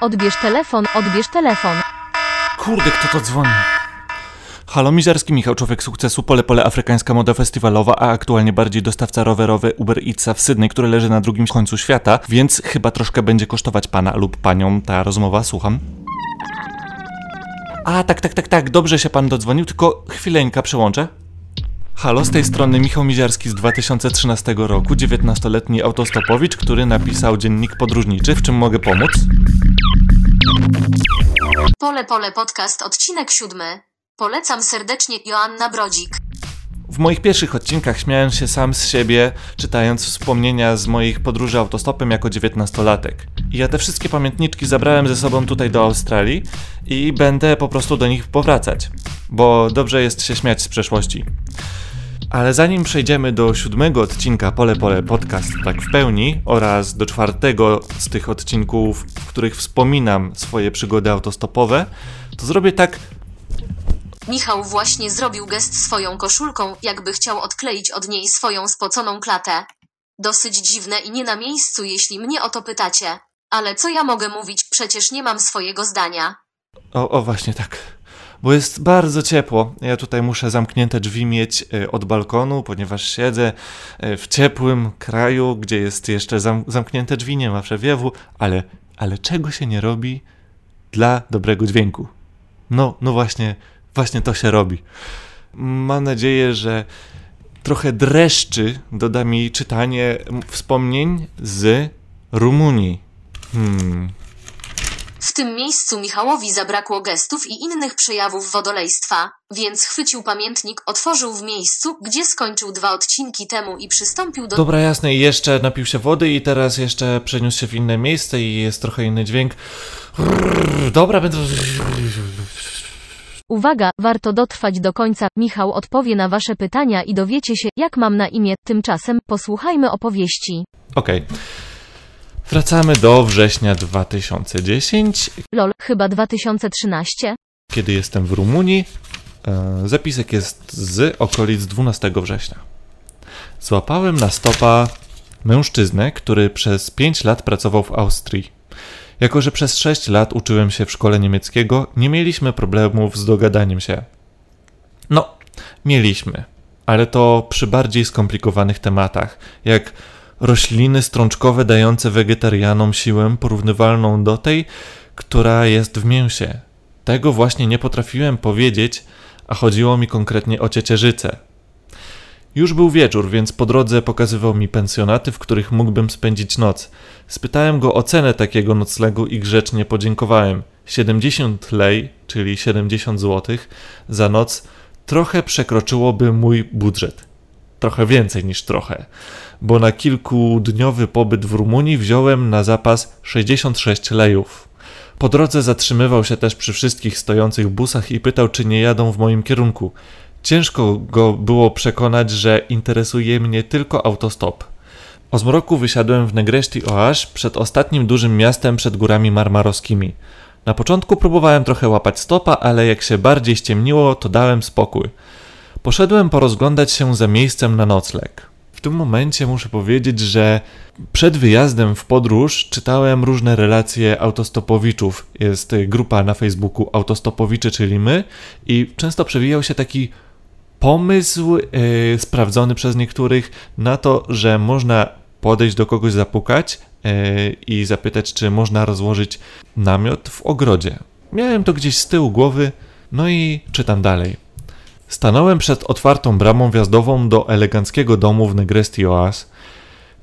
Odbierz telefon, odbierz telefon. Kurde, kto to dzwoni? Halo, Mizerski Michał, człowiek sukcesu, pole pole afrykańska moda festiwalowa, a aktualnie bardziej dostawca rowerowy Uber Eatsa w Sydney, który leży na drugim końcu świata, więc chyba troszkę będzie kosztować pana lub panią ta rozmowa, słucham. A, tak, tak, tak, tak, dobrze się pan dodzwonił, tylko chwileńka przełączę. Halo, z tej strony Michał Miziarski z 2013 roku, 19-letni autostopowicz, który napisał dziennik podróżniczy. W czym mogę pomóc? Pole Pole Podcast, odcinek siódmy. Polecam serdecznie Joanna Brodzik. W moich pierwszych odcinkach śmiałem się sam z siebie, czytając wspomnienia z moich podróży autostopem jako 19-latek. I ja te wszystkie pamiętniczki zabrałem ze sobą tutaj do Australii i będę po prostu do nich powracać, bo dobrze jest się śmiać z przeszłości. Ale zanim przejdziemy do siódmego odcinka Pole Pole Podcast tak w pełni oraz do czwartego z tych odcinków, w których wspominam swoje przygody autostopowe, to zrobię tak Michał właśnie zrobił gest swoją koszulką, jakby chciał odkleić od niej swoją spoconą klatę. Dosyć dziwne i nie na miejscu, jeśli mnie o to pytacie. Ale co ja mogę mówić, przecież nie mam swojego zdania. O, o właśnie tak. Bo jest bardzo ciepło. Ja tutaj muszę zamknięte drzwi mieć e, od balkonu, ponieważ siedzę e, w ciepłym kraju, gdzie jest jeszcze zam zamknięte drzwi, nie ma przewiewu, ale, ale czego się nie robi dla dobrego dźwięku? No, no właśnie, właśnie to się robi. Mam nadzieję, że trochę dreszczy doda mi czytanie wspomnień z Rumunii. Hmm, W tym miejscu Michałowi zabrakło gestów i innych przejawów wodolejstwa, więc chwycił pamiętnik, otworzył w miejscu, gdzie skończył dwa odcinki temu i przystąpił do Dobra, jasne, i jeszcze napił się wody i teraz jeszcze przeniósł się w inne miejsce i jest trochę inny dźwięk. Dobra, będę... Uwaga, warto dotrwać do końca. Michał odpowie na wasze pytania i dowiecie się, jak mam na imię. Tymczasem posłuchajmy opowieści. Okej. Wracamy do września 2010, Lol, chyba 2013? kiedy jestem w Rumunii. E, Zapisek jest z okolic 12 września. Złapałem na stopa mężczyznę, który przez 5 lat pracował w Austrii. Jako, że przez 6 lat uczyłem się w szkole niemieckiego, nie mieliśmy problemów z dogadaniem się. No, mieliśmy, ale to przy bardziej skomplikowanych tematach, jak rośliny strączkowe dające wegetarianom siłę porównywalną do tej, która jest w mięsie. Tego właśnie nie potrafiłem powiedzieć, a chodziło mi konkretnie o ciecierzycę. Już był wieczór, więc po drodze pokazywał mi pensjonaty, w których mógłbym spędzić noc. Spytałem go o cenę takiego noclegu i grzecznie podziękowałem. 70 lei, czyli 70 zł, za noc trochę przekroczyłoby mój budżet. Trochę więcej niż trochę, bo na kilkudniowy pobyt w Rumunii wziąłem na zapas 66 lejów. Po drodze zatrzymywał się też przy wszystkich stojących busach i pytał, czy nie jadą w moim kierunku. Ciężko go było przekonać, że interesuje mnie tylko autostop. O zmroku wysiadłem w Negreszti Oaż przed ostatnim dużym miastem przed górami marmarowskimi. Na początku próbowałem trochę łapać stopa, ale jak się bardziej ściemniło, to dałem spokój. Poszedłem porozglądać się za miejscem na nocleg. W tym momencie muszę powiedzieć, że przed wyjazdem w podróż czytałem różne relacje autostopowiczów. Jest grupa na Facebooku Autostopowicze, czyli my, i często przewijał się taki pomysł yy, sprawdzony przez niektórych na to, że można podejść do kogoś, zapukać yy, i zapytać, czy można rozłożyć namiot w ogrodzie. Miałem to gdzieś z tyłu głowy, no i czytam dalej. Stanąłem przed otwartą bramą wjazdową do eleganckiego domu w Negresti Oas,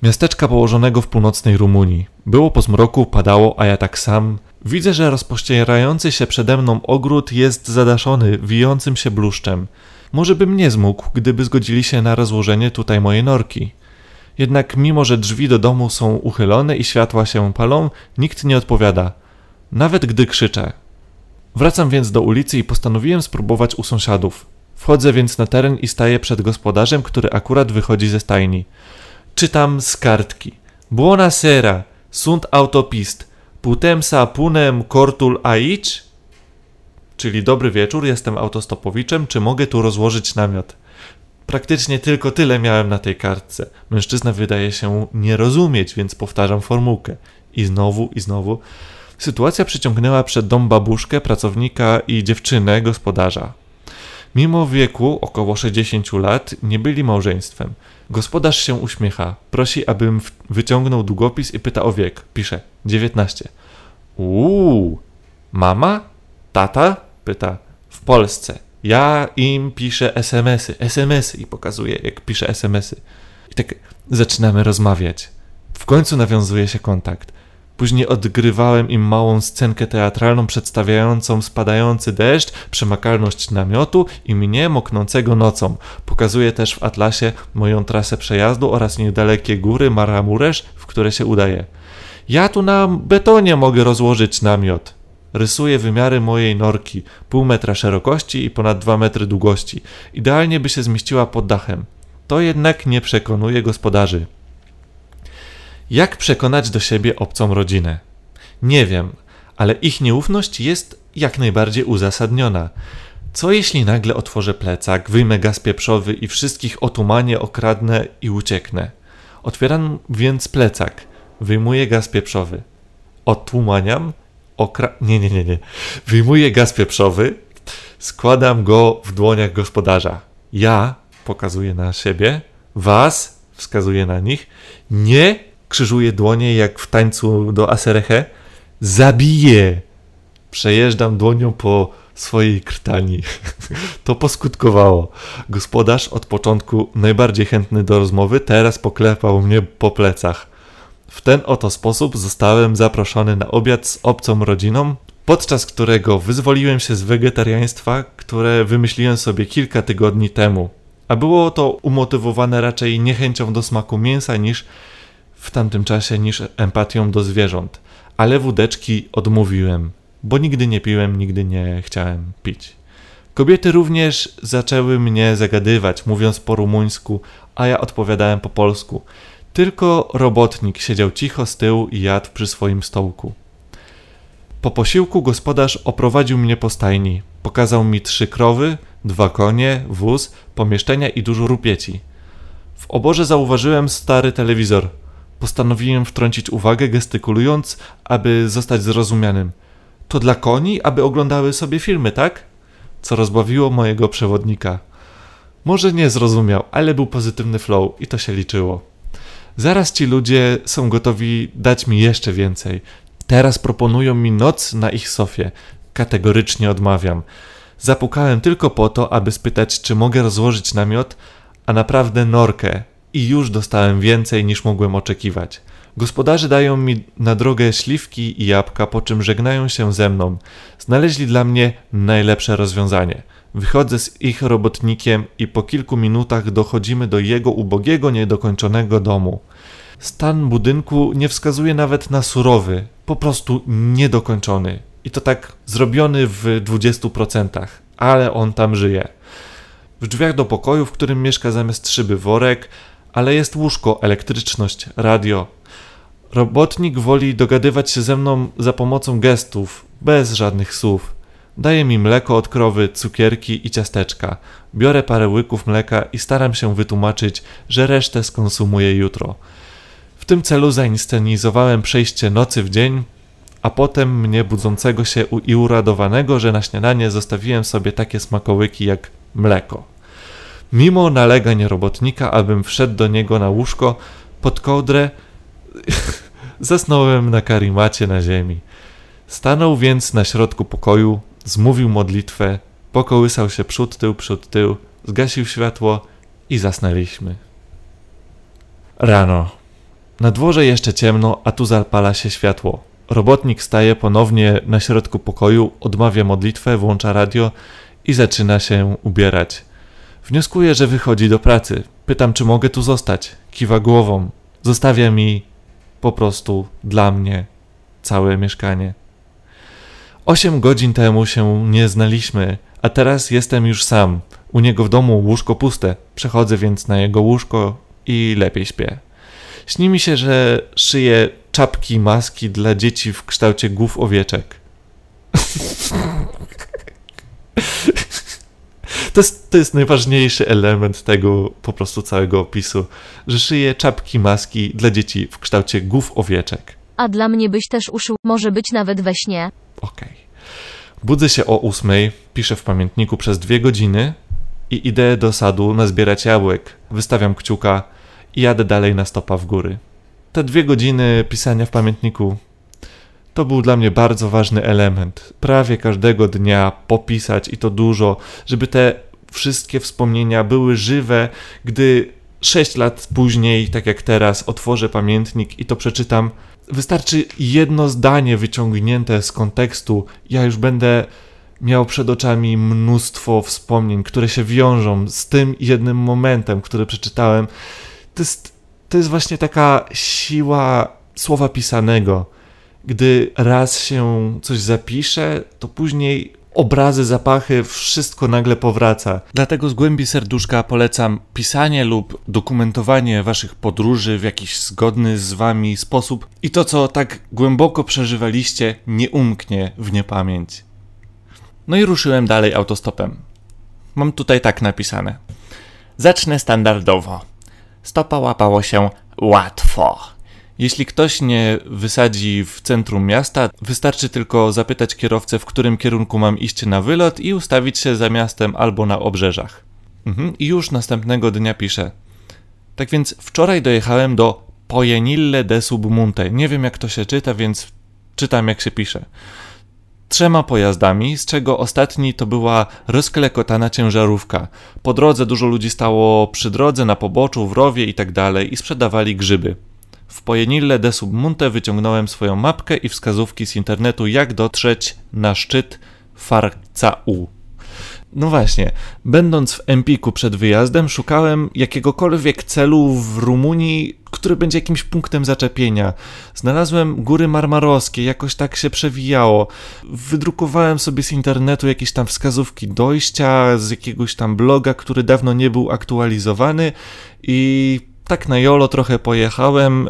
miasteczka położonego w północnej Rumunii. Było po zmroku, padało, a ja tak sam. Widzę, że rozpościerający się przede mną ogród jest zadaszony wijącym się bluszczem. Może bym nie zmógł, gdyby zgodzili się na rozłożenie tutaj mojej norki. Jednak mimo, że drzwi do domu są uchylone i światła się palą, nikt nie odpowiada. Nawet gdy krzyczę. Wracam więc do ulicy i postanowiłem spróbować u sąsiadów. Wchodzę więc na teren i staję przed gospodarzem, który akurat wychodzi ze stajni. Czytam z kartki. Buona sera, sunt autopist. Putem sa punem cortul aici? Czyli dobry wieczór, jestem autostopowiczem, czy mogę tu rozłożyć namiot? Praktycznie tylko tyle miałem na tej kartce. Mężczyzna wydaje się nie rozumieć, więc powtarzam formułkę. I znowu, i znowu. Sytuacja przyciągnęła przed dom babuszkę, pracownika i dziewczynę gospodarza. Mimo wieku, około 60 lat, nie byli małżeństwem. Gospodarz się uśmiecha, prosi, abym wyciągnął długopis i pyta o wiek. Pisze 19. Uuu, mama? Tata? Pyta. W Polsce. Ja im piszę SMS-y, SMS-y i pokazuję, jak piszę SMS-y. I tak zaczynamy rozmawiać. W końcu nawiązuje się kontakt. Później odgrywałem im małą scenkę teatralną przedstawiającą spadający deszcz, przemakalność namiotu i mnie moknącego nocą. Pokazuję też w atlasie moją trasę przejazdu oraz niedalekie góry Maramuresz, w które się udaję. Ja tu na betonie mogę rozłożyć namiot. Rysuję wymiary mojej norki, pół metra szerokości i ponad dwa metry długości. Idealnie by się zmieściła pod dachem. To jednak nie przekonuje gospodarzy. Jak przekonać do siebie obcą rodzinę? Nie wiem, ale ich nieufność jest jak najbardziej uzasadniona. Co jeśli nagle otworzę plecak, wyjmę gaz pieprzowy i wszystkich otumanie, okradnę i ucieknę? Otwieram więc plecak, wyjmuję gaz pieprzowy. Otłumaniam, okra... Nie, nie, nie, nie. Wyjmuję gaz pieprzowy, składam go w dłoniach gospodarza. Ja, pokazuję na siebie, was, wskazuję na nich, nie krzyżuję dłonie jak w tańcu do Asereche, zabiję. Przejeżdżam dłonią po swojej krtani. To poskutkowało. Gospodarz od początku najbardziej chętny do rozmowy, teraz poklepał mnie po plecach. W ten oto sposób zostałem zaproszony na obiad z obcą rodziną, podczas którego wyzwoliłem się z wegetariaństwa, które wymyśliłem sobie kilka tygodni temu. A było to umotywowane raczej niechęcią do smaku mięsa niż w tamtym czasie niż empatią do zwierząt. Ale wódeczki odmówiłem, bo nigdy nie piłem, nigdy nie chciałem pić. Kobiety również zaczęły mnie zagadywać, mówiąc po rumuńsku, a ja odpowiadałem po polsku. Tylko robotnik siedział cicho z tyłu i jadł przy swoim stołku. Po posiłku gospodarz oprowadził mnie po stajni. Pokazał mi trzy krowy, dwa konie, wóz, pomieszczenia i dużo rupieci. W oborze zauważyłem stary telewizor. Postanowiłem wtrącić uwagę, gestykulując, aby zostać zrozumianym. To dla koni, aby oglądały sobie filmy, tak? Co rozbawiło mojego przewodnika. Może nie zrozumiał, ale był pozytywny flow i to się liczyło. Zaraz ci ludzie są gotowi dać mi jeszcze więcej. Teraz proponują mi noc na ich sofie. Kategorycznie odmawiam. Zapukałem tylko po to, aby spytać, czy mogę rozłożyć namiot, a naprawdę norkę. I już dostałem więcej niż mogłem oczekiwać. Gospodarze dają mi na drogę śliwki i jabłka, po czym żegnają się ze mną. Znaleźli dla mnie najlepsze rozwiązanie. Wychodzę z ich robotnikiem i po kilku minutach dochodzimy do jego ubogiego, niedokończonego domu. Stan budynku nie wskazuje nawet na surowy, po prostu niedokończony. I to tak zrobiony w 20%, ale on tam żyje. W drzwiach do pokoju, w którym mieszka zamiast szyby worek, ale jest łóżko, elektryczność, radio. Robotnik woli dogadywać się ze mną za pomocą gestów, bez żadnych słów. Daje mi mleko od krowy, cukierki i ciasteczka. Biorę parę łyków mleka i staram się wytłumaczyć, że resztę skonsumuję jutro. W tym celu zainscenizowałem przejście nocy w dzień, a potem mnie budzącego się i uradowanego, że na śniadanie zostawiłem sobie takie smakołyki jak mleko. Mimo nalegań robotnika, abym wszedł do niego na łóżko pod kołdrę, zasnąłem na karimacie na ziemi. Stanął więc na środku pokoju, zmówił modlitwę, pokołysał się przód, tył, przód, tył, zgasił światło i zasnęliśmy. Rano. Na dworze jeszcze ciemno, a tu zapala się światło. Robotnik staje ponownie na środku pokoju, odmawia modlitwę, włącza radio i zaczyna się ubierać. Wnioskuję, że wychodzi do pracy. Pytam, czy mogę tu zostać. Kiwa głową. Zostawia mi po prostu dla mnie całe mieszkanie. Osiem godzin temu się nie znaliśmy, a teraz jestem już sam. U niego w domu łóżko puste. Przechodzę więc na jego łóżko i lepiej śpię. Śni mi się, że szyję czapki, maski dla dzieci w kształcie głów owieczek. To jest, to jest najważniejszy element tego po prostu całego opisu, że szyję czapki, maski dla dzieci w kształcie głów owieczek. A dla mnie byś też uszył, może być nawet we śnie. Okej. Budzę się o ósmej, piszę w pamiętniku przez dwie godziny i idę do sadu nazbierać jabłek. Wystawiam kciuka i jadę dalej na stopa w góry. Te dwie godziny pisania w pamiętniku to był dla mnie bardzo ważny element. Prawie każdego dnia popisać i to dużo, żeby te wszystkie wspomnienia były żywe, gdy sześć lat później, tak jak teraz, otworzę pamiętnik i to przeczytam. Wystarczy jedno zdanie wyciągnięte z kontekstu, ja już będę miał przed oczami mnóstwo wspomnień, które się wiążą z tym jednym momentem, który przeczytałem. To jest, to jest właśnie taka siła słowa pisanego. Gdy raz się coś zapisze, to później obrazy, zapachy, wszystko nagle powraca. Dlatego z głębi serduszka polecam pisanie lub dokumentowanie waszych podróży w jakiś zgodny z wami sposób i to, co tak głęboko przeżywaliście, nie umknie w niepamięć. No i ruszyłem dalej autostopem. Mam tutaj tak napisane. Zacznę standardowo. Stopa łapało się łatwo. Jeśli ktoś nie wysadzi w centrum miasta, wystarczy tylko zapytać kierowcę, w którym kierunku mam iść na wylot i ustawić się za miastem albo na obrzeżach. Mhm. I już następnego dnia piszę. Tak więc wczoraj dojechałem do Pojenille de Submunte. Nie wiem jak to się czyta, więc czytam jak się pisze. Trzema pojazdami, z czego ostatni to była rozklekotana ciężarówka. Po drodze dużo ludzi stało przy drodze, na poboczu, w rowie i tak i sprzedawali grzyby. W Pojenille de Submunte wyciągnąłem swoją mapkę i wskazówki z internetu, jak dotrzeć na szczyt Farcau. No właśnie, będąc w Empiku przed wyjazdem, szukałem jakiegokolwiek celu w Rumunii, który będzie jakimś punktem zaczepienia. Znalazłem góry marmarowskie, jakoś tak się przewijało. Wydrukowałem sobie z internetu jakieś tam wskazówki dojścia, z jakiegoś tam bloga, który dawno nie był aktualizowany i tak na jolo trochę pojechałem.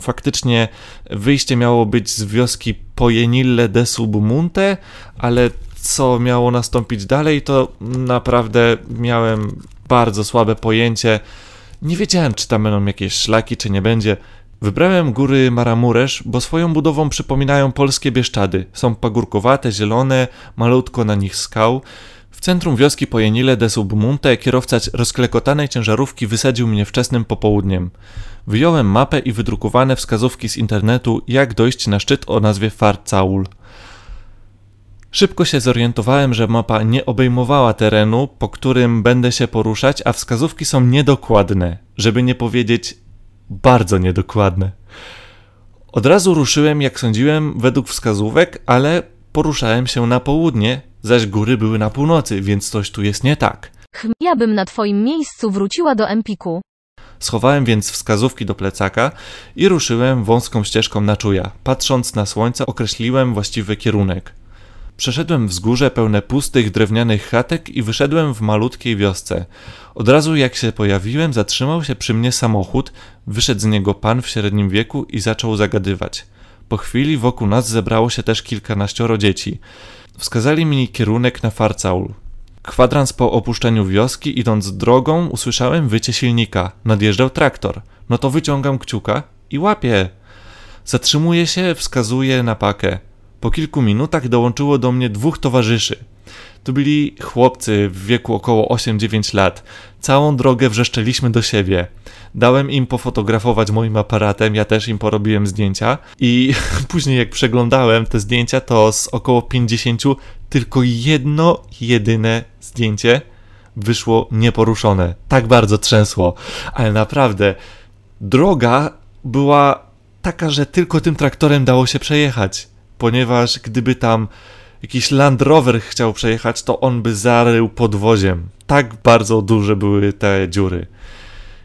Faktycznie wyjście miało być z wioski Pojenille de Submunte, ale co miało nastąpić dalej, to naprawdę miałem bardzo słabe pojęcie. Nie wiedziałem, czy tam będą jakieś szlaki, czy nie będzie. Wybrałem góry Maramuresz, bo swoją budową przypominają polskie Bieszczady. Są pagórkowate, zielone, malutko na nich skał. W centrum wioski Pojenile de Submunte kierowca rozklekotanej ciężarówki wysadził mnie wczesnym popołudniem. Wyjąłem mapę i wydrukowane wskazówki z internetu, jak dojść na szczyt o nazwie Farcaul. Szybko się zorientowałem, że mapa nie obejmowała terenu, po którym będę się poruszać, a wskazówki są niedokładne, żeby nie powiedzieć bardzo niedokładne. Od razu ruszyłem, jak sądziłem, według wskazówek, ale poruszałem się na południe, zaś góry były na północy, więc coś tu jest nie tak. Hm, ja bym na twoim miejscu wróciła do Empiku. Schowałem więc wskazówki do plecaka i ruszyłem wąską ścieżką na czuja. Patrząc na słońce, określiłem właściwy kierunek. Przeszedłem wzgórze pełne pustych drewnianych chatek i wyszedłem w malutkiej wiosce. Od razu jak się pojawiłem, zatrzymał się przy mnie samochód, wyszedł z niego pan w średnim wieku i zaczął zagadywać. Po chwili wokół nas zebrało się też kilkanaścioro dzieci. Wskazali mi kierunek na Farcaul. Kwadrans po opuszczeniu wioski, idąc drogą, usłyszałem wycie silnika. Nadjeżdżał traktor. No to wyciągam kciuka i łapię. Zatrzymuje się, wskazuje na pakę. Po kilku minutach dołączyło do mnie dwóch towarzyszy. To byli chłopcy w wieku około 8-9 lat. Całą drogę wrzeszczeliśmy do siebie. Dałem im pofotografować moim aparatem, ja też im porobiłem zdjęcia i później jak przeglądałem te zdjęcia, to z około 50 tylko jedno jedyne zdjęcie wyszło nieporuszone. Tak bardzo trzęsło. Ale naprawdę droga była taka, że tylko tym traktorem dało się przejechać, ponieważ gdyby tam jakiś Land Rover chciał przejechać, to on by zarył podwoziem. Tak bardzo duże były te dziury.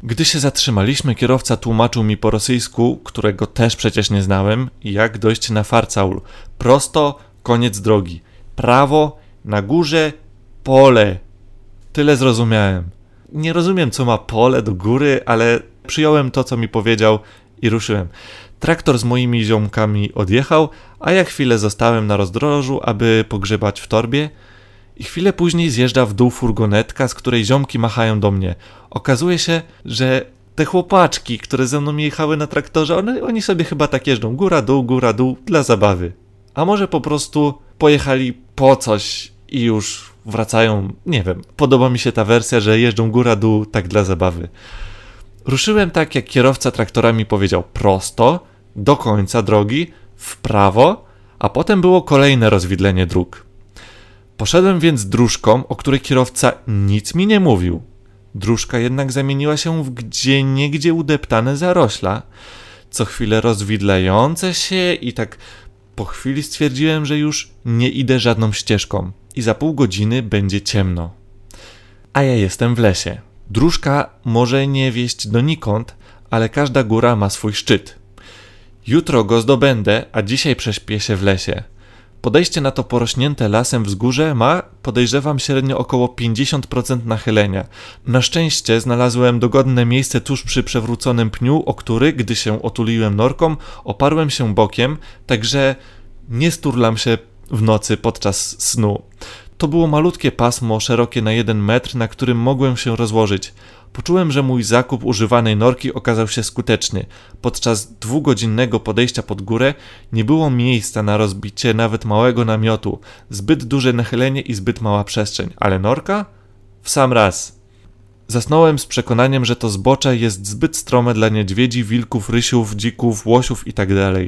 Gdy się zatrzymaliśmy, kierowca tłumaczył mi po rosyjsku, którego też przecież nie znałem, jak dojść na Farcaul. Prosto, koniec drogi. Prawo, na górze, pole. Tyle zrozumiałem. Nie rozumiem, co ma pole do góry, ale przyjąłem to, co mi powiedział i ruszyłem. Traktor z moimi ziomkami odjechał, a ja chwilę zostałem na rozdrożu, aby pogrzebać w torbie i chwilę później zjeżdża w dół furgonetka, z której ziomki machają do mnie. Okazuje się, że te chłopaczki, które ze mną jechały na traktorze, one, oni sobie chyba tak jeżdżą góra, dół, góra, dół dla zabawy. A może po prostu pojechali po coś i już wracają, nie wiem. Podoba mi się ta wersja, że jeżdżą góra, dół tak dla zabawy. Ruszyłem tak, jak kierowca traktora mi powiedział, prosto, do końca drogi, w prawo, a potem było kolejne rozwidlenie dróg. Poszedłem więc dróżką, o której kierowca nic mi nie mówił. Dróżka jednak zamieniła się w gdzie niegdzie udeptane zarośla, co chwilę rozwidlające się i tak po chwili stwierdziłem, że już nie idę żadną ścieżką i za pół godziny będzie ciemno. A ja jestem w lesie. Dróżka może nie wieść donikąd, ale każda góra ma swój szczyt. Jutro go zdobędę, a dzisiaj prześpię się w lesie. Podejście na to porośnięte lasem wzgórze ma, podejrzewam, średnio około 50% nachylenia. Na szczęście znalazłem dogodne miejsce tuż przy przewróconym pniu, o który, gdy się otuliłem norką, oparłem się bokiem, także nie sturlam się w nocy podczas snu. To było malutkie pasmo, szerokie na jeden metr, na którym mogłem się rozłożyć. Poczułem, że mój zakup używanej norki okazał się skuteczny. Podczas dwugodzinnego podejścia pod górę nie było miejsca na rozbicie nawet małego namiotu. Zbyt duże nachylenie i zbyt mała przestrzeń. Ale norka? W sam raz. Zasnąłem z przekonaniem, że to zbocze jest zbyt strome dla niedźwiedzi, wilków, rysiów, dzików, łosiów itd. Tak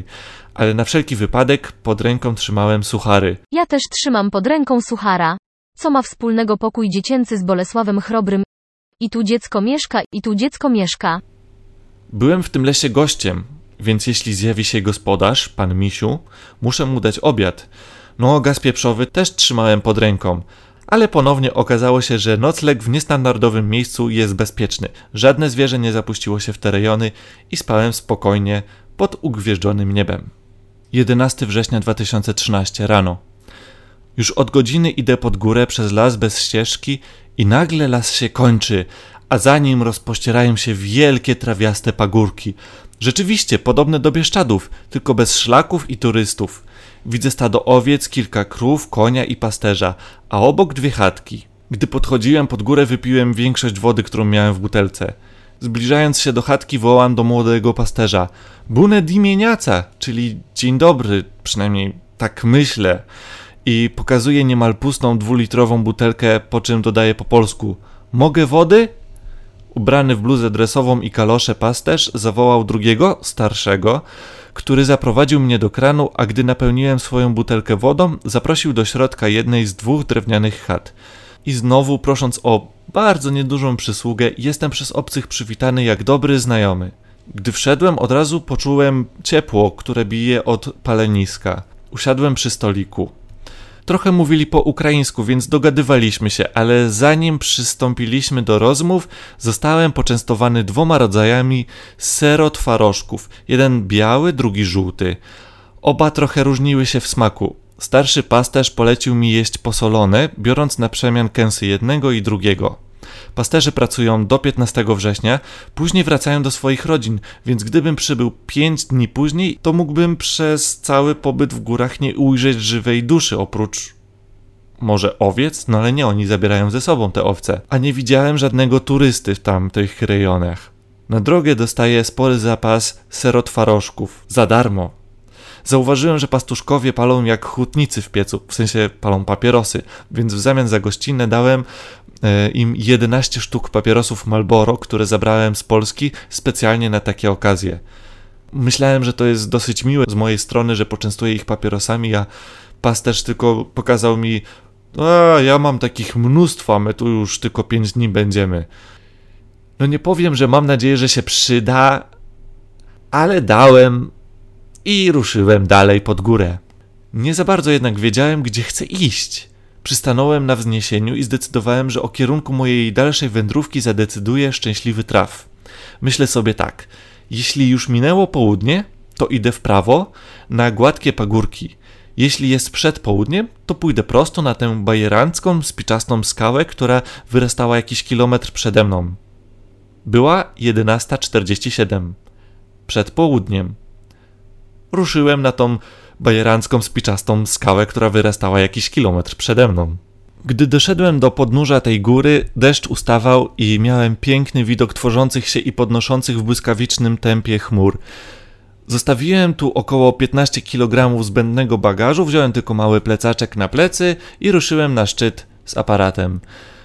Ale na wszelki wypadek pod ręką trzymałem suchary. Ja też trzymam pod ręką suchara. Co ma wspólnego pokój dziecięcy z Bolesławem Chrobrym? I tu dziecko mieszka, i tu dziecko mieszka. Byłem w tym lesie gościem, więc jeśli zjawi się gospodarz, pan Misiu, muszę mu dać obiad. No, gaz pieprzowy też trzymałem pod ręką, ale ponownie okazało się, że nocleg w niestandardowym miejscu jest bezpieczny. Żadne zwierzę nie zapuściło się w te rejony i spałem spokojnie pod ugwieżdżonym niebem. 11 września 2013 rano. Już od godziny idę pod górę przez las bez ścieżki i nagle las się kończy, a za nim rozpościerają się wielkie trawiaste pagórki. Rzeczywiście podobne do Bieszczadów, tylko bez szlaków i turystów. Widzę stado owiec, kilka krów, konia i pasterza, a obok dwie chatki. Gdy podchodziłem pod górę, wypiłem większość wody, którą miałem w butelce. Zbliżając się do chatki, wołam do młodego pasterza: Bune dimieniaca, czyli dzień dobry, przynajmniej tak myślę i pokazuje niemal pustą dwulitrową butelkę, po czym dodaje po polsku: Mogę wody? Ubrany w bluzę dresową i kalosze pasterz zawołał drugiego, starszego, który zaprowadził mnie do kranu, a gdy napełniłem swoją butelkę wodą, zaprosił do środka jednej z dwóch drewnianych chat. I znowu, prosząc o bardzo niedużą przysługę, jestem przez obcych przywitany jak dobry znajomy. Gdy wszedłem, od razu poczułem ciepło, które bije od paleniska. Usiadłem przy stoliku. Trochę mówili po ukraińsku, więc dogadywaliśmy się, ale zanim przystąpiliśmy do rozmów, zostałem poczęstowany dwoma rodzajami serotwarożków. Jeden biały, drugi żółty. Oba trochę różniły się w smaku. Starszy pasterz polecił mi jeść posolone, biorąc na przemian kęsy jednego i drugiego. Pasterze pracują do 15 września, później wracają do swoich rodzin, więc gdybym przybył 5 dni później, to mógłbym przez cały pobyt w górach nie ujrzeć żywej duszy oprócz może owiec, no ale nie, oni zabierają ze sobą te owce, a nie widziałem żadnego turysty w tamtych rejonach. Na drogę dostaję spory zapas serotwarożków, za darmo. Zauważyłem, że pastuszkowie palą jak hutnicy w piecu, w sensie palą papierosy, więc w zamian za gościnę dałem im 11 sztuk papierosów Marlboro, które zabrałem z Polski specjalnie na takie okazje. Myślałem, że to jest dosyć miłe z mojej strony, że poczęstuję ich papierosami, a pasterz tylko pokazał mi, a ja mam takich mnóstwo, my tu już tylko 5 dni będziemy. No nie powiem, że mam nadzieję, że się przyda, ale dałem i ruszyłem dalej pod górę. Nie za bardzo jednak wiedziałem, gdzie chcę iść. Przystanąłem na wzniesieniu i zdecydowałem, że o kierunku mojej dalszej wędrówki zadecyduje szczęśliwy traf. Myślę sobie tak: jeśli już minęło południe, to idę w prawo na gładkie pagórki. Jeśli jest przed południem, to pójdę prosto na tę bajerancką, spiczastą skałę, która wyrastała jakiś kilometr przede mną. Była 11.47. Przed południem. Ruszyłem na tą bajerancką, spiczastą skałę, która wyrastała jakiś kilometr przede mną. Gdy doszedłem do podnóża tej góry, deszcz ustawał i miałem piękny widok tworzących się i podnoszących w błyskawicznym tempie chmur. Zostawiłem tu około 15 kg zbędnego bagażu, wziąłem tylko mały plecaczek na plecy i ruszyłem na szczyt z aparatem.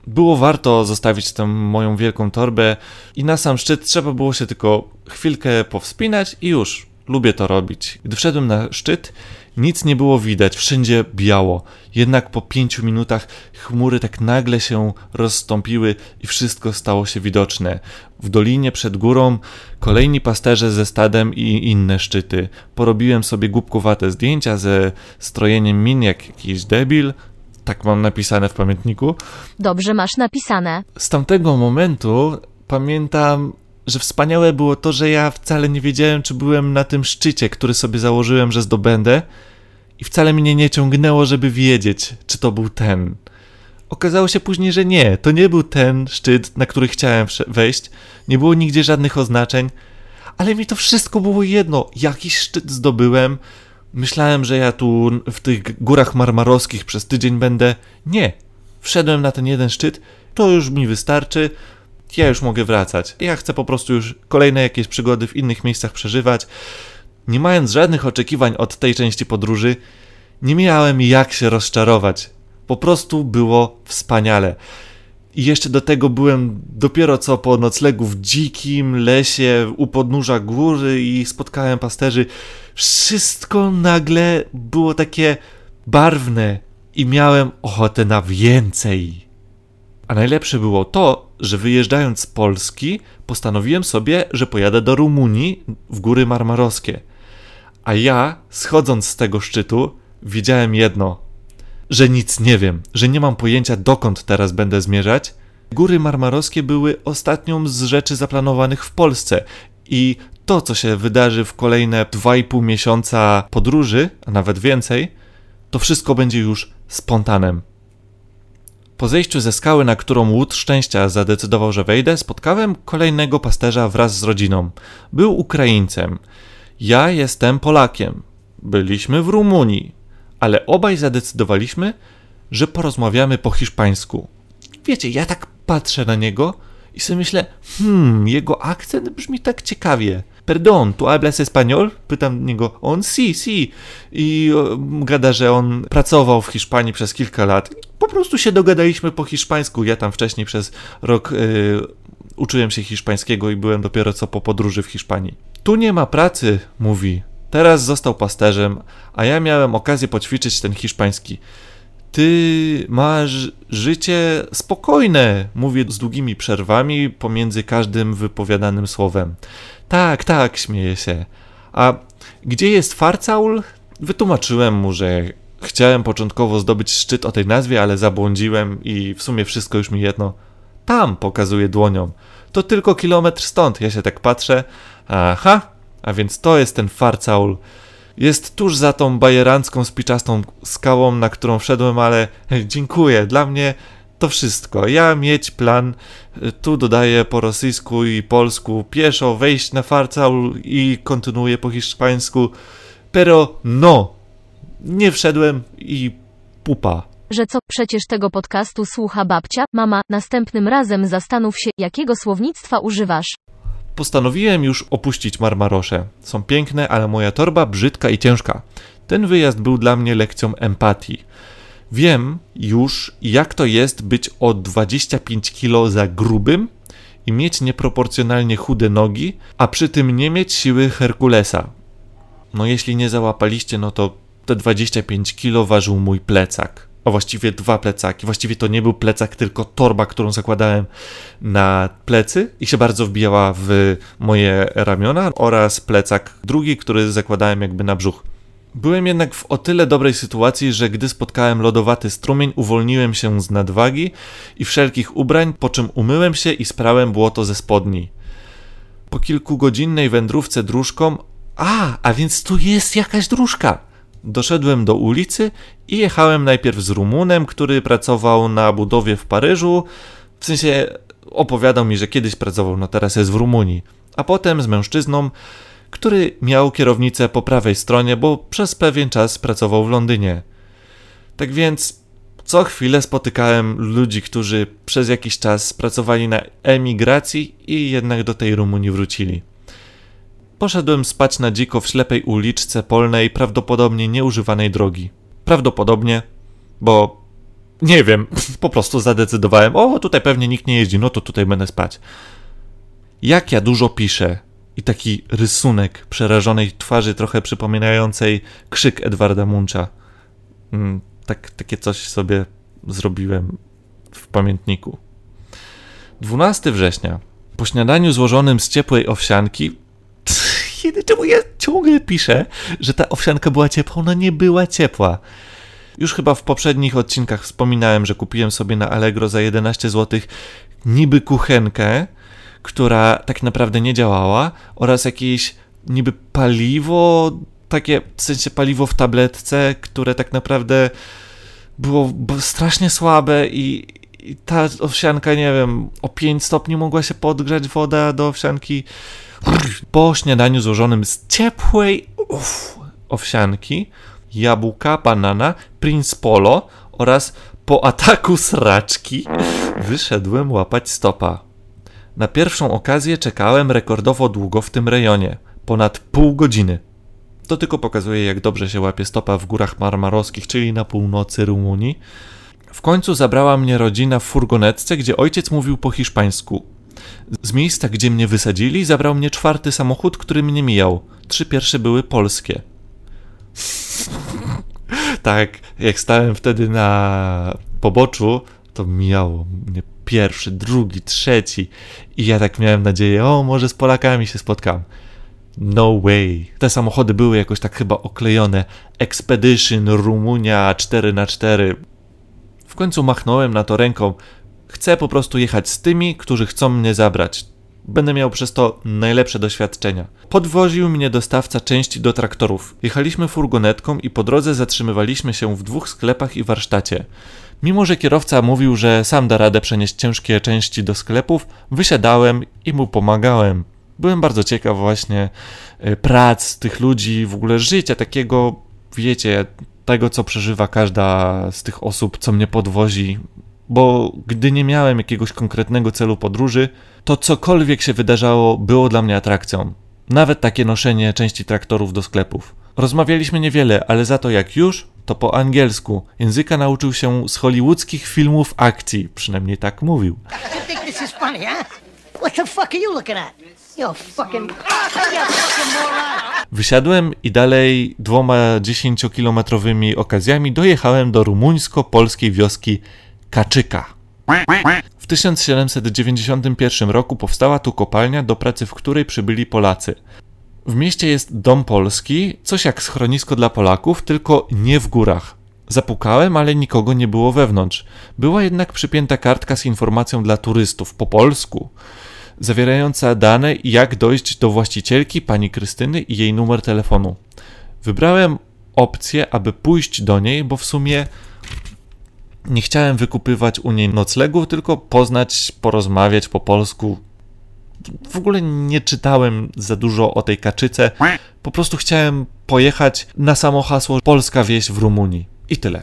Było warto zostawić tę moją wielką torbę i na sam szczyt trzeba było się tylko chwilkę powspinać i już. Lubię to robić. Gdy wszedłem na szczyt, nic nie było widać, wszędzie biało. Jednak po pięciu minutach chmury tak nagle się rozstąpiły i wszystko stało się widoczne. W dolinie przed górą kolejni pasterze ze stadem i inne szczyty. Porobiłem sobie głupkowate zdjęcia ze strojeniem min jak jakiś debil. Tak mam napisane w pamiętniku. Dobrze masz napisane. Z tamtego momentu pamiętam, że wspaniałe było to, że ja wcale nie wiedziałem, czy byłem na tym szczycie, który sobie założyłem, że zdobędę, i wcale mnie nie ciągnęło, żeby wiedzieć, czy to był ten. Okazało się później, że nie, to nie był ten szczyt, na który chciałem wejść, nie było nigdzie żadnych oznaczeń, ale mi to wszystko było jedno. Jakiś szczyt zdobyłem, myślałem, że ja tu w tych górach marmarowskich przez tydzień będę. Nie, wszedłem na ten jeden szczyt, to już mi wystarczy ja już mogę wracać. Ja chcę po prostu już kolejne jakieś przygody w innych miejscach przeżywać. Nie mając żadnych oczekiwań od tej części podróży, nie miałem jak się rozczarować. Po prostu było wspaniale. I jeszcze do tego byłem dopiero co po noclegu w dzikim lesie u podnóża góry i spotkałem pasterzy. Wszystko nagle było takie barwne i miałem ochotę na więcej. A najlepsze było to, że wyjeżdżając z Polski, postanowiłem sobie, że pojadę do Rumunii w góry marmarowskie. A ja, schodząc z tego szczytu, wiedziałem jedno: że nic nie wiem, że nie mam pojęcia, dokąd teraz będę zmierzać. Góry marmarowskie były ostatnią z rzeczy zaplanowanych w Polsce i to, co się wydarzy w kolejne 2,5 miesiąca podróży, a nawet więcej, to wszystko będzie już spontanem. Po zejściu ze skały, na którą łód szczęścia zadecydował, że wejdę, spotkałem kolejnego pasterza wraz z rodziną. Był Ukraińcem. Ja jestem Polakiem. Byliśmy w Rumunii, ale obaj zadecydowaliśmy, że porozmawiamy po hiszpańsku. Wiecie, ja tak patrzę na niego i sobie myślę, hmm, jego akcent brzmi tak ciekawie. Perdón, ¿tú hablas español? Pytam niego. On si, si. I gada, że on pracował w Hiszpanii przez kilka lat. Po prostu się dogadaliśmy po hiszpańsku. Ja tam wcześniej przez rok y, uczyłem się hiszpańskiego i byłem dopiero co po podróży w Hiszpanii. Tu nie ma pracy, mówi. Teraz został pasterzem, a ja miałem okazję poćwiczyć ten hiszpański. Ty masz życie spokojne, mówię z długimi przerwami pomiędzy każdym wypowiadanym słowem. Tak, tak, śmieje się. A gdzie jest Farcaul? Wytłumaczyłem mu, że chciałem początkowo zdobyć szczyt o tej nazwie, ale zabłądziłem i w sumie wszystko już mi jedno. Tam pokazuje dłonią. To tylko kilometr stąd. Ja się tak patrzę. Aha, a więc to jest ten Farcaul. Jest tuż za tą bajerancką, spiczastą skałą, na którą wszedłem, ale dziękuję. Dla mnie to wszystko. Ja mieć plan, tu dodaję po rosyjsku i polsku pieszo, wejść na farcaul i kontynuuję po hiszpańsku. Pero no, nie wszedłem i pupa. Że co, przecież tego podcastu słucha babcia, mama, następnym razem zastanów się, jakiego słownictwa używasz. Postanowiłem już opuścić Marmarosze. Są piękne, ale moja torba brzydka i ciężka. Ten wyjazd był dla mnie lekcją empatii. Wiem już, jak to jest być o 25 kg za grubym i mieć nieproporcjonalnie chude nogi, a przy tym nie mieć siły Herkulesa. No jeśli nie załapaliście, no to te 25 kg ważył mój plecak. A właściwie dwa plecaki. Właściwie to nie był plecak, tylko torba, którą zakładałem na plecy i się bardzo wbijała w moje ramiona, oraz plecak drugi, który zakładałem jakby na brzuch. Byłem jednak w o tyle dobrej sytuacji, że gdy spotkałem lodowaty strumień, uwolniłem się z nadwagi i wszelkich ubrań, po czym umyłem się i sprałem błoto ze spodni. Po kilkugodzinnej wędrówce dróżką, a, a więc tu jest jakaś dróżka. Doszedłem do ulicy i jechałem najpierw z Rumunem, który pracował na budowie w Paryżu. W sensie opowiadał mi, że kiedyś pracował, no teraz jest w Rumunii. A potem z mężczyzną, który miał kierownicę po prawej stronie, bo przez pewien czas pracował w Londynie. Tak więc Co chwilę spotykałem ludzi, którzy przez jakiś czas pracowali na emigracji i jednak do tej Rumunii wrócili. Poszedłem spać na dziko w ślepej uliczce polnej, prawdopodobnie nieużywanej drogi. Prawdopodobnie, bo nie wiem, po prostu zadecydowałem, o tutaj pewnie nikt nie jeździ, no to tutaj będę spać. Jak ja dużo piszę i taki rysunek przerażonej twarzy, trochę przypominającej krzyk Edwarda Muncha. Mm, tak, takie coś sobie zrobiłem w pamiętniku. 12 września. Po śniadaniu złożonym z ciepłej owsianki. Czemu ja ciągle piszę, że ta owsianka była ciepła? Ona nie była ciepła. Już chyba w poprzednich odcinkach wspominałem, że kupiłem sobie na Allegro za 11 zł niby kuchenkę, która tak naprawdę nie działała, oraz jakieś niby paliwo, takie w sensie paliwo w tabletce, które tak naprawdę było strasznie słabe i, i ta owsianka, nie wiem, o 5 stopni mogła się podgrzać woda do owsianki. Po śniadaniu złożonym z ciepłej uf, owsianki, jabłka, banana, Prince Polo oraz po ataku sraczki wyszedłem łapać stopa. Na pierwszą okazję czekałem rekordowo długo w tym rejonie ponad pół godziny. To tylko pokazuje, jak dobrze się łapie stopa w górach marmarowskich, czyli na północy Rumunii. W końcu zabrała mnie rodzina w furgonetce, gdzie ojciec mówił po hiszpańsku. Z miejsca, gdzie mnie wysadzili, zabrał mnie czwarty samochód, który mnie mijał. Trzy pierwsze były polskie. tak, jak stałem wtedy na poboczu, to mijało mnie pierwszy, drugi, trzeci i ja tak miałem nadzieję, o może z Polakami się spotkam. No way. Te samochody były jakoś tak chyba oklejone. Expedition Rumunia 4x4. W końcu machnąłem na to ręką. Chcę po prostu jechać z tymi, którzy chcą mnie zabrać. Będę miał przez to najlepsze doświadczenia. Podwoził mnie dostawca części do traktorów. Jechaliśmy furgonetką i po drodze zatrzymywaliśmy się w dwóch sklepach i warsztacie. Mimo, że kierowca mówił, że sam da radę przenieść ciężkie części do sklepów, wysiadałem i mu pomagałem. Byłem bardzo ciekaw właśnie e, prac tych ludzi, w ogóle życia takiego, wiecie, tego co przeżywa każda z tych osób, co mnie podwozi, bo gdy nie miałem jakiegoś konkretnego celu podróży, to cokolwiek się wydarzało było dla mnie atrakcją. Nawet takie noszenie części traktorów do sklepów. Rozmawialiśmy niewiele, ale za to jak już, to po angielsku. Języka nauczył się z hollywoodzkich filmów akcji, przynajmniej tak mówił. Wysiadłem i dalej dwoma dziesięciokilometrowymi okazjami dojechałem do rumuńsko-polskiej wioski Kaczyka. W 1791 roku powstała tu kopalnia, do pracy w której przybyli Polacy. W mieście jest dom polski, coś jak schronisko dla Polaków, tylko nie w górach. Zapukałem, ale nikogo nie było wewnątrz. Była jednak przypięta kartka z informacją dla turystów po polsku, zawierająca dane, jak dojść do właścicielki, pani Krystyny i jej numer telefonu. Wybrałem opcję, aby pójść do niej, bo w sumie nie chciałem wykupywać u niej noclegów, tylko poznać, porozmawiać po polsku. W ogóle nie czytałem za dużo o tej kaczyce. Po prostu chciałem pojechać na samo hasło Polska wieś w Rumunii. I tyle.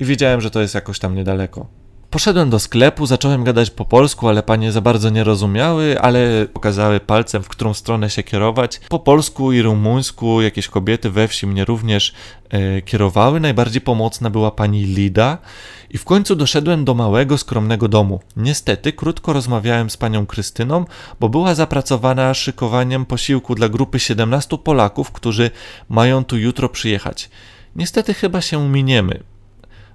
I wiedziałem, że to jest jakoś tam niedaleko. Poszedłem do sklepu, zacząłem gadać po polsku, ale panie za bardzo nie rozumiały, ale pokazały palcem, w którą stronę się kierować. Po polsku i rumuńsku jakieś kobiety we wsi mnie również e, kierowały. Najbardziej pomocna była pani Lida. I w końcu doszedłem do małego, skromnego domu. Niestety, krótko rozmawiałem z panią Krystyną, bo była zapracowana szykowaniem posiłku dla grupy 17 Polaków, którzy mają tu jutro przyjechać. Niestety chyba się miniemy.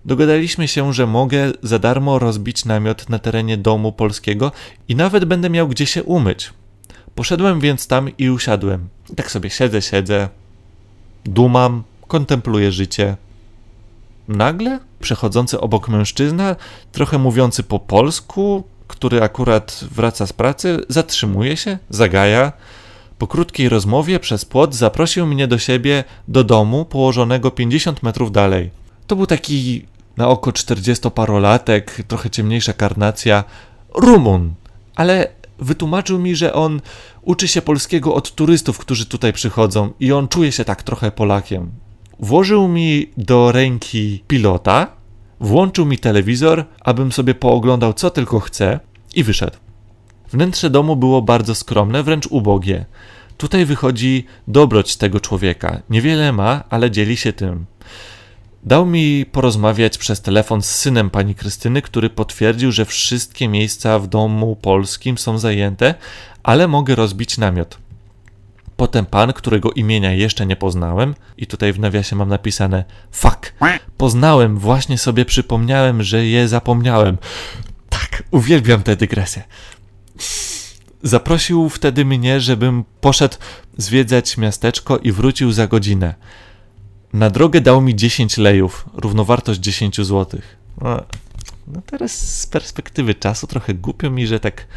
Dogadaliśmy się, że mogę za darmo rozbić namiot na terenie domu polskiego i nawet będę miał gdzie się umyć. Poszedłem więc tam i usiadłem. tak sobie siedzę, siedzę, dumam, kontempluję życie. Nagle przechodzący obok mężczyzna, trochę mówiący po polsku, który akurat wraca z pracy, zatrzymuje się, zagaja. Po krótkiej rozmowie przez płot zaprosił mnie do siebie do domu położonego 50 metrów dalej. To był taki na oko 40-parolatek, trochę ciemniejsza karnacja, Rumun, ale wytłumaczył mi, że on uczy się polskiego od turystów, którzy tutaj przychodzą i on czuje się tak trochę Polakiem. Włożył mi do ręki pilota, Włączył mi telewizor, abym sobie pooglądał co tylko chcę i wyszedł. Wnętrze domu było bardzo skromne, wręcz ubogie. Tutaj wychodzi dobroć tego człowieka. Niewiele ma, ale dzieli się tym. Dał mi porozmawiać przez telefon z synem pani Krystyny, który potwierdził, że wszystkie miejsca w domu polskim są zajęte, ale mogę rozbić namiot. Potem pan, którego imienia jeszcze nie poznałem, i tutaj w nawiasie mam napisane fuck, poznałem, właśnie sobie przypomniałem, że je zapomniałem. Tak, uwielbiam tę dygresję. Zaprosił wtedy mnie, żebym poszedł zwiedzać miasteczko i wrócił za godzinę. Na drogę dał mi 10 lejów, równowartość 10 zł. No, no teraz z perspektywy czasu trochę głupio mi, że tak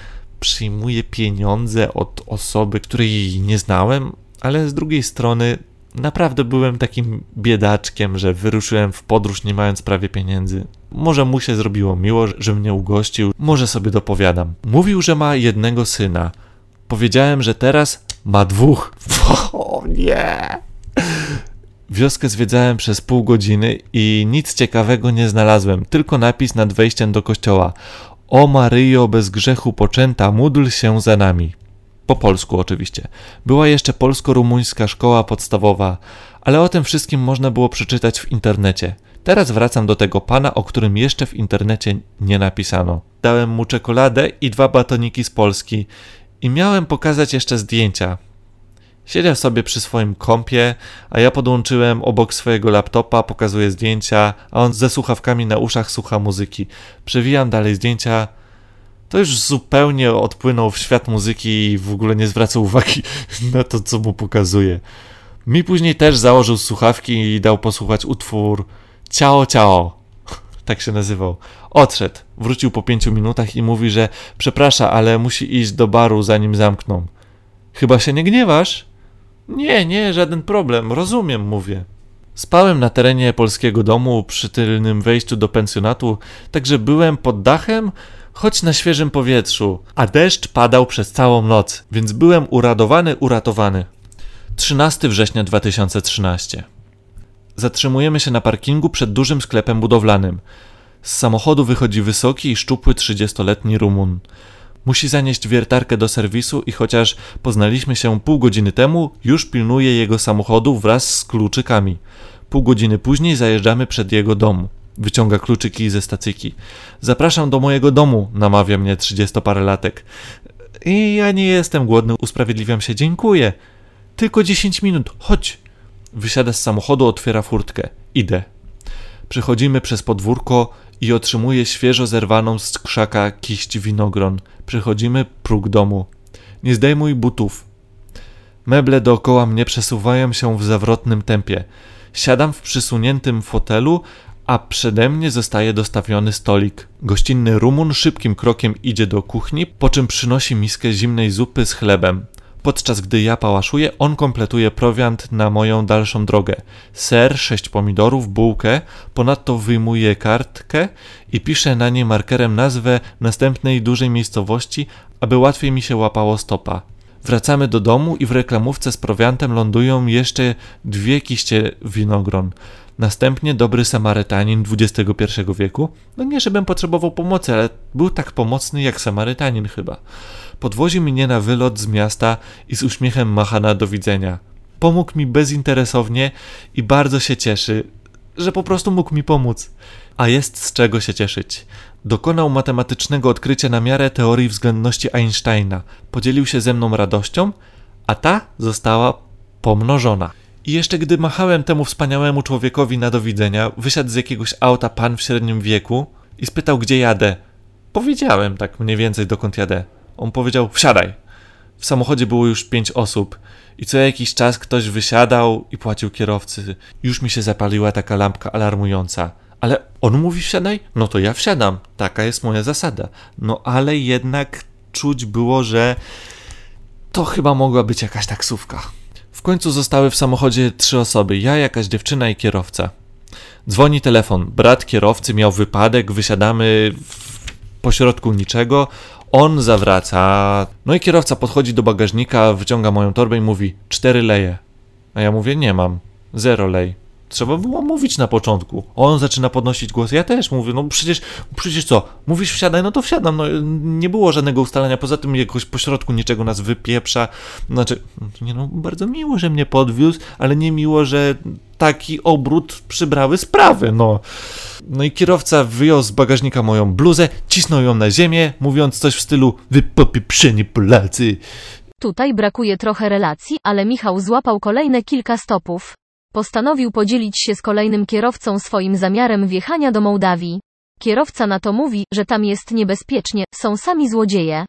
przyjmuję pieniądze od osoby, której nie znałem, ale z drugiej strony naprawdę byłem takim biedaczkiem, że wyruszyłem w podróż nie mając prawie pieniędzy. Może mu się zrobiło miło, że mnie ugościł, może sobie dopowiadam. Mówił, że ma jednego syna. Powiedziałem, że teraz ma dwóch. O nie! Wioskę zwiedzałem przez pół godziny i nic ciekawego nie znalazłem, tylko napis nad wejściem do kościoła. O Maryjo bez grzechu poczęta, módl się za nami. Po polsku oczywiście. Była jeszcze polsko-rumuńska szkoła podstawowa, ale o tym wszystkim można było przeczytać w internecie. Teraz wracam do tego pana, o którym jeszcze w internecie nie napisano. Dałem mu czekoladę i dwa batoniki z Polski i miałem pokazać jeszcze zdjęcia. Siedział sobie przy swoim kompie, a ja podłączyłem obok swojego laptopa, pokazuję zdjęcia, a on ze słuchawkami na uszach słucha muzyki. Przewijam dalej zdjęcia. To już zupełnie odpłynął w świat muzyki i w ogóle nie zwraca uwagi na to, co mu pokazuje. Mi później też założył słuchawki i dał posłuchać utwór Ciao Ciao. Tak się nazywał. Odszedł, wrócił po pięciu minutach i mówi, że przeprasza, ale musi iść do baru zanim zamkną. Chyba się nie gniewasz? Nie, nie, żaden problem, rozumiem, mówię. Spałem na terenie polskiego domu przy tylnym wejściu do pensjonatu, także byłem pod dachem, choć na świeżym powietrzu, a deszcz padał przez całą noc, więc byłem uradowany, uratowany. 13 września 2013. Zatrzymujemy się na parkingu przed dużym sklepem budowlanym. Z samochodu wychodzi wysoki i szczupły 30-letni Rumun. Musi zanieść wiertarkę do serwisu i chociaż poznaliśmy się pół godziny temu, już pilnuje jego samochodu wraz z kluczykami. Pół godziny później zajeżdżamy przed jego dom. Wyciąga kluczyki ze stacyjki. Zapraszam do mojego domu, namawia mnie trzydziestoparelatek. I ja nie jestem głodny, usprawiedliwiam się, dziękuję. Tylko dziesięć minut, chodź. Wysiada z samochodu, otwiera furtkę. Idę. Przechodzimy przez podwórko i otrzymuję świeżo zerwaną z krzaka kiść winogron. Przechodzimy próg domu. Nie zdejmuj butów. Meble dookoła mnie przesuwają się w zawrotnym tempie. Siadam w przysuniętym fotelu, a przede mnie zostaje dostawiony stolik. Gościnny Rumun szybkim krokiem idzie do kuchni, po czym przynosi miskę zimnej zupy z chlebem. Podczas gdy ja pałaszuję, on kompletuje prowiant na moją dalszą drogę. Ser, sześć pomidorów, bułkę, ponadto wyjmuje kartkę i pisze na niej markerem nazwę następnej dużej miejscowości, aby łatwiej mi się łapało stopa. Wracamy do domu i w reklamówce z prowiantem lądują jeszcze dwie kiście winogron. Następnie dobry Samarytanin XXI wieku. No nie, żebym potrzebował pomocy, ale był tak pomocny jak Samarytanin chyba. Podwozi mnie na wylot z miasta i z uśmiechem macha na do widzenia. Pomógł mi bezinteresownie i bardzo się cieszy, że po prostu mógł mi pomóc. A jest z czego się cieszyć. Dokonał matematycznego odkrycia na miarę teorii względności Einsteina. Podzielił się ze mną radością, a ta została pomnożona. I jeszcze gdy machałem temu wspaniałemu człowiekowi na do widzenia, wysiadł z jakiegoś auta pan w średnim wieku i spytał, gdzie jadę. Powiedziałem tak mniej więcej, dokąd jadę. On powiedział: Wsiadaj. W samochodzie było już pięć osób i co jakiś czas ktoś wysiadał i płacił kierowcy. Już mi się zapaliła taka lampka alarmująca. Ale on mówi wsiadaj? No to ja wsiadam. Taka jest moja zasada. No ale jednak czuć było, że to chyba mogła być jakaś taksówka. W końcu zostały w samochodzie trzy osoby: ja, jakaś dziewczyna i kierowca. Dzwoni telefon. Brat kierowcy miał wypadek, wysiadamy w pośrodku niczego. On zawraca. No i kierowca podchodzi do bagażnika, wyciąga moją torbę i mówi: cztery leje. A ja mówię: nie mam, zero lej. Trzeba było mówić na początku. On zaczyna podnosić głos. Ja też mówię, no przecież, przecież co? Mówisz wsiadaj, no to wsiadam. No, nie było żadnego ustalenia. Poza tym jakoś pośrodku niczego nas wypieprza. Znaczy, nie no, bardzo miło, że mnie podwiózł, ale nie miło, że taki obrót przybrały sprawy, no. No i kierowca wyjął z bagażnika moją bluzę, cisnął ją na ziemię, mówiąc coś w stylu wy popieprzeni Polacy. Tutaj brakuje trochę relacji, ale Michał złapał kolejne kilka stopów. Postanowił podzielić się z kolejnym kierowcą swoim zamiarem wjechania do Mołdawii. Kierowca na to mówi, że tam jest niebezpiecznie, są sami złodzieje.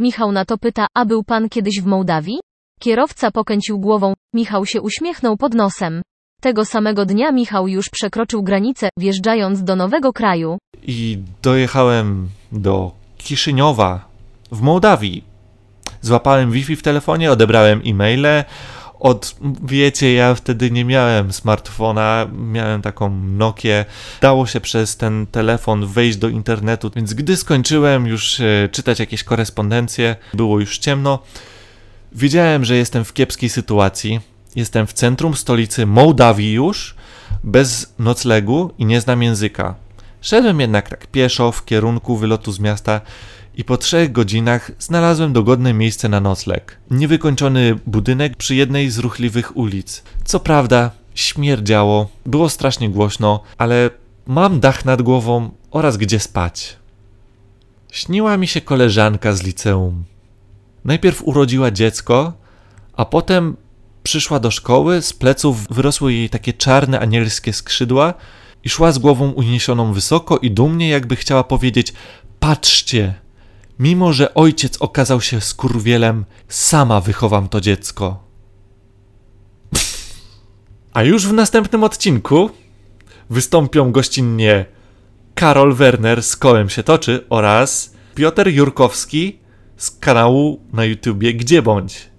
Michał na to pyta, a był pan kiedyś w Mołdawii? Kierowca pokręcił głową, Michał się uśmiechnął pod nosem. Tego samego dnia Michał już przekroczył granicę, wjeżdżając do nowego kraju. I dojechałem do Kiszyniowa w Mołdawii. Złapałem Wi-Fi w telefonie, odebrałem e-maile. Od, wiecie, ja wtedy nie miałem smartfona, miałem taką Nokię. Dało się przez ten telefon wejść do internetu, więc gdy skończyłem już e, czytać jakieś korespondencje, było już ciemno. Wiedziałem, że jestem w kiepskiej sytuacji. Jestem w centrum stolicy Mołdawii już, bez noclegu i nie znam języka. Szedłem jednak tak pieszo w kierunku wylotu z miasta i po trzech godzinach znalazłem dogodne miejsce na nocleg. Niewykończony budynek przy jednej z ruchliwych ulic. Co prawda, śmierdziało, było strasznie głośno, ale mam dach nad głową oraz gdzie spać. Śniła mi się koleżanka z liceum. Najpierw urodziła dziecko, a potem przyszła do szkoły, z pleców wyrosły jej takie czarne anielskie skrzydła i szła z głową uniesioną wysoko i dumnie, jakby chciała powiedzieć: Patrzcie, mimo że ojciec okazał się skurwielem, sama wychowam to dziecko. A już w następnym odcinku wystąpią gościnnie Karol Werner z Kołem się toczy oraz Piotr Jurkowski z kanału na YouTubie Gdzie Bądź.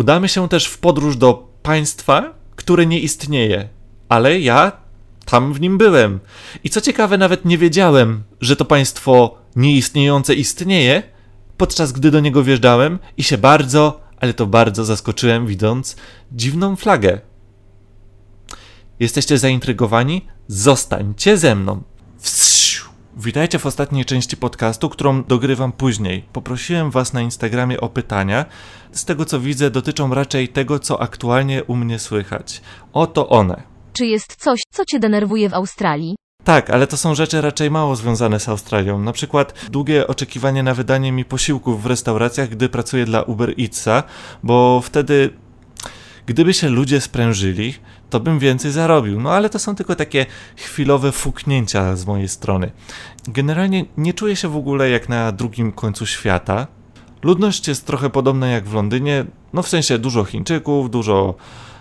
Udamy się też w podróż do państwa, które nie istnieje, ale ja tam w nim byłem. I co ciekawe, nawet nie wiedziałem, że to państwo nieistniejące istnieje, podczas gdy do niego wjeżdżałem i się bardzo, ale to bardzo zaskoczyłem, widząc dziwną flagę. Jesteście zaintrygowani? Zostańcie ze mną. Witajcie w ostatniej części podcastu, którą dogrywam później. Poprosiłem Was na Instagramie o pytania. Z tego co widzę, dotyczą raczej tego, co aktualnie u mnie słychać. Oto one. Czy jest coś, co cię denerwuje w Australii? Tak, ale to są rzeczy raczej mało związane z Australią. Na przykład długie oczekiwanie na wydanie mi posiłków w restauracjach, gdy pracuję dla Uber Eatsa, bo wtedy, gdyby się ludzie sprężyli, to bym więcej zarobił. No ale to są tylko takie chwilowe fuknięcia z mojej strony. Generalnie nie czuję się w ogóle jak na drugim końcu świata. Ludność jest trochę podobna jak w Londynie, no w sensie dużo Chińczyków, dużo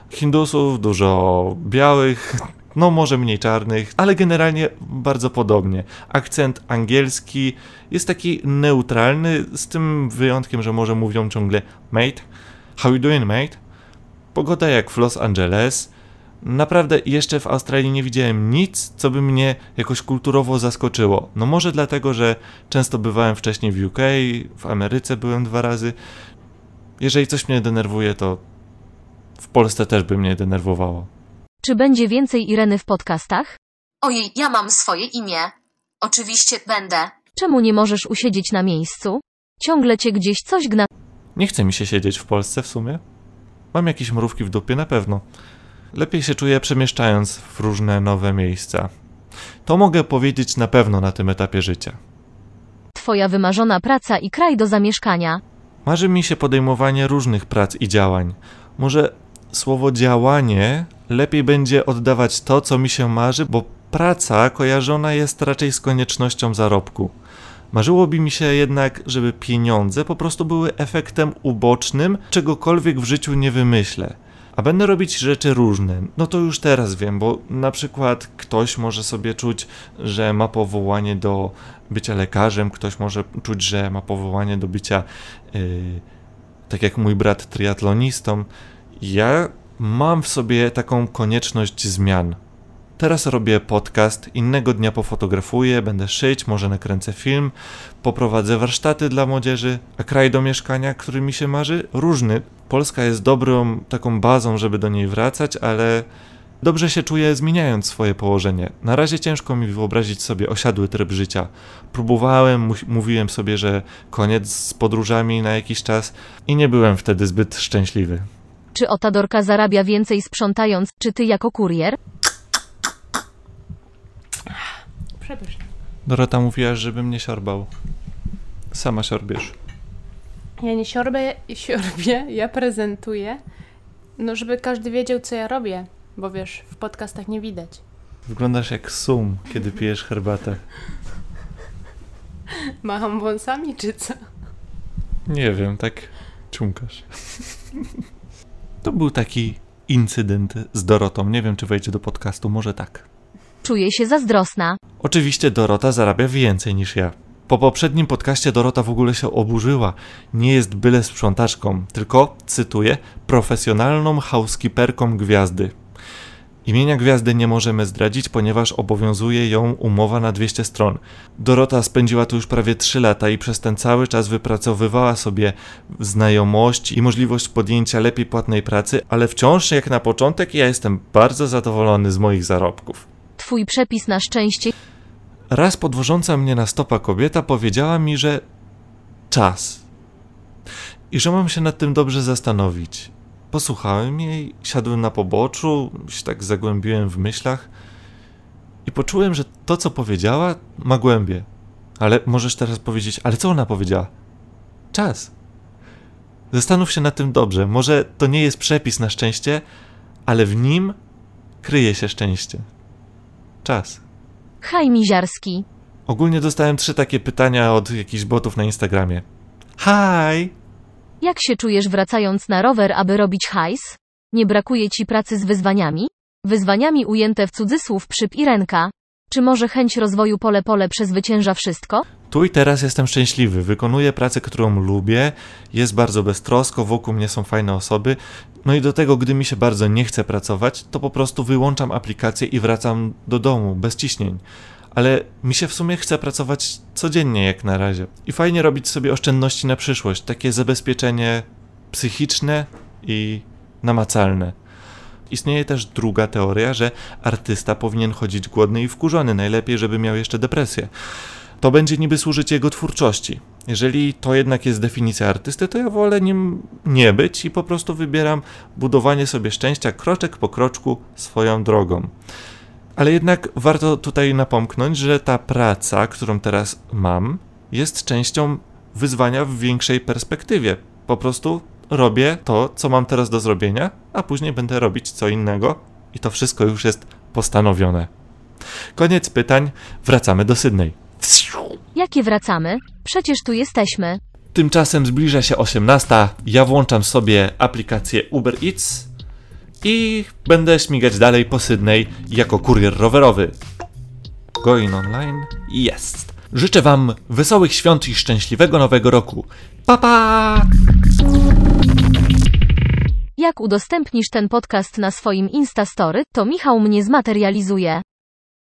Hindusów, dużo białych, no może mniej czarnych, ale generalnie bardzo podobnie. Akcent angielski jest taki neutralny, z tym wyjątkiem, że może mówią ciągle mate, how you doing mate? Pogoda jak w Los Angeles. Naprawdę jeszcze w Australii nie widziałem nic, co by mnie jakoś kulturowo zaskoczyło. No może dlatego, że często bywałem wcześniej w UK, w Ameryce byłem dwa razy. Jeżeli coś mnie denerwuje, to w Polsce też by mnie denerwowało. Czy będzie więcej Ireny w podcastach? Ojej, ja mam swoje imię. Oczywiście będę. Czemu nie możesz usiedzieć na miejscu? Ciągle cię gdzieś coś gna. Nie chce mi się siedzieć w Polsce w sumie. Mam jakieś mrówki w dupie na pewno. Lepiej się czuję przemieszczając w różne nowe miejsca. To mogę powiedzieć na pewno na tym etapie życia. Twoja wymarzona praca i kraj do zamieszkania. Marzy mi się podejmowanie różnych prac i działań. Może słowo działanie lepiej będzie oddawać to, co mi się marzy, bo praca kojarzona jest raczej z koniecznością zarobku. Marzyłoby mi się jednak, żeby pieniądze po prostu były efektem ubocznym czegokolwiek w życiu nie wymyślę. A będę robić rzeczy różne. No to już teraz wiem, bo na przykład ktoś może sobie czuć, że ma powołanie do bycia lekarzem, ktoś może czuć, że ma powołanie do bycia, yy, tak jak mój brat, triatlonistą. Ja mam w sobie taką konieczność zmian. Teraz robię podcast, innego dnia pofotografuję, będę szyć, może nakręcę film, poprowadzę warsztaty dla młodzieży, a kraj do mieszkania, który mi się marzy, różny. Polska jest dobrą taką bazą, żeby do niej wracać, ale Dobrze się czuję zmieniając swoje położenie. Na razie ciężko mi wyobrazić sobie osiadły tryb życia. Próbowałem, mówiłem sobie, że koniec z podróżami na jakiś czas i nie byłem wtedy zbyt szczęśliwy. Czy Otadorka zarabia więcej sprzątając, czy ty jako kurier? Przepyszne. Dorota mówiła, żebym nie siorbał. Sama siorbiesz. Ja nie siorbę, siorbię, ja prezentuję, no żeby każdy wiedział, co ja robię, bo wiesz, w podcastach nie widać. Wyglądasz jak sum, kiedy pijesz herbatę. Macham wąsami, czy co? Nie wiem, tak ciumkasz. To był taki incydent z Dorotą. Nie wiem, czy wejdzie do podcastu, może tak. Czuję się zazdrosna. Oczywiście Dorota zarabia więcej niż ja. Po poprzednim podcaście Dorota w ogóle się oburzyła. Nie jest byle sprzątaczką, tylko, cytuję, profesjonalną housekeeperką gwiazdy. Imienia gwiazdy nie możemy zdradzić, ponieważ obowiązuje ją umowa na 200 stron. Dorota spędziła tu już prawie 3 lata i przez ten cały czas wypracowywała sobie znajomość i możliwość podjęcia lepiej płatnej pracy, ale wciąż jak na początek ja jestem bardzo zadowolony z moich zarobków. Twój przepis na szczęście Raz podwożąca mnie na stopa kobieta powiedziała mi, że czas. I że mam się nad tym dobrze zastanowić. Posłuchałem jej, siadłem na poboczu, się tak zagłębiłem w myślach i poczułem, że to, co powiedziała, ma głębie. Ale możesz teraz powiedzieć, ale co ona powiedziała? Czas. Zastanów się nad tym dobrze. Może to nie jest przepis na szczęście, ale w nim kryje się szczęście. Czas. Haj Miziarski. Ogólnie dostałem trzy takie pytania od jakichś botów na Instagramie. Hi! Jak się czujesz wracając na rower, aby robić hajs? Nie brakuje ci pracy z wyzwaniami? Wyzwaniami ujęte w cudzysłów przyp i ręka. Czy może chęć rozwoju pole pole przezwycięża wszystko? Tu i teraz jestem szczęśliwy. Wykonuję pracę, którą lubię. Jest bardzo beztrosko, wokół mnie są fajne osoby. No i do tego, gdy mi się bardzo nie chce pracować, to po prostu wyłączam aplikację i wracam do domu bez ciśnień. Ale mi się w sumie chce pracować codziennie jak na razie. I fajnie robić sobie oszczędności na przyszłość. Takie zabezpieczenie psychiczne i namacalne. Istnieje też druga teoria, że artysta powinien chodzić głodny i wkurzony, najlepiej, żeby miał jeszcze depresję. To będzie niby służyć jego twórczości. Jeżeli to jednak jest definicja artysty, to ja wolę nim nie być i po prostu wybieram budowanie sobie szczęścia kroczek po kroczku swoją drogą. Ale jednak warto tutaj napomknąć, że ta praca, którą teraz mam, jest częścią wyzwania w większej perspektywie. Po prostu robię to, co mam teraz do zrobienia, a później będę robić co innego i to wszystko już jest postanowione. Koniec pytań, wracamy do Sydney. Jakie wracamy? Przecież tu jesteśmy. Tymczasem zbliża się 18. Ja włączam sobie aplikację Uber Eats i będę śmigać dalej po Sydney jako kurier rowerowy. Going online? Jest. Życzę Wam wesołych świąt i szczęśliwego nowego roku. Pa pa! Jak udostępnisz ten podcast na swoim Instastory, to Michał mnie zmaterializuje.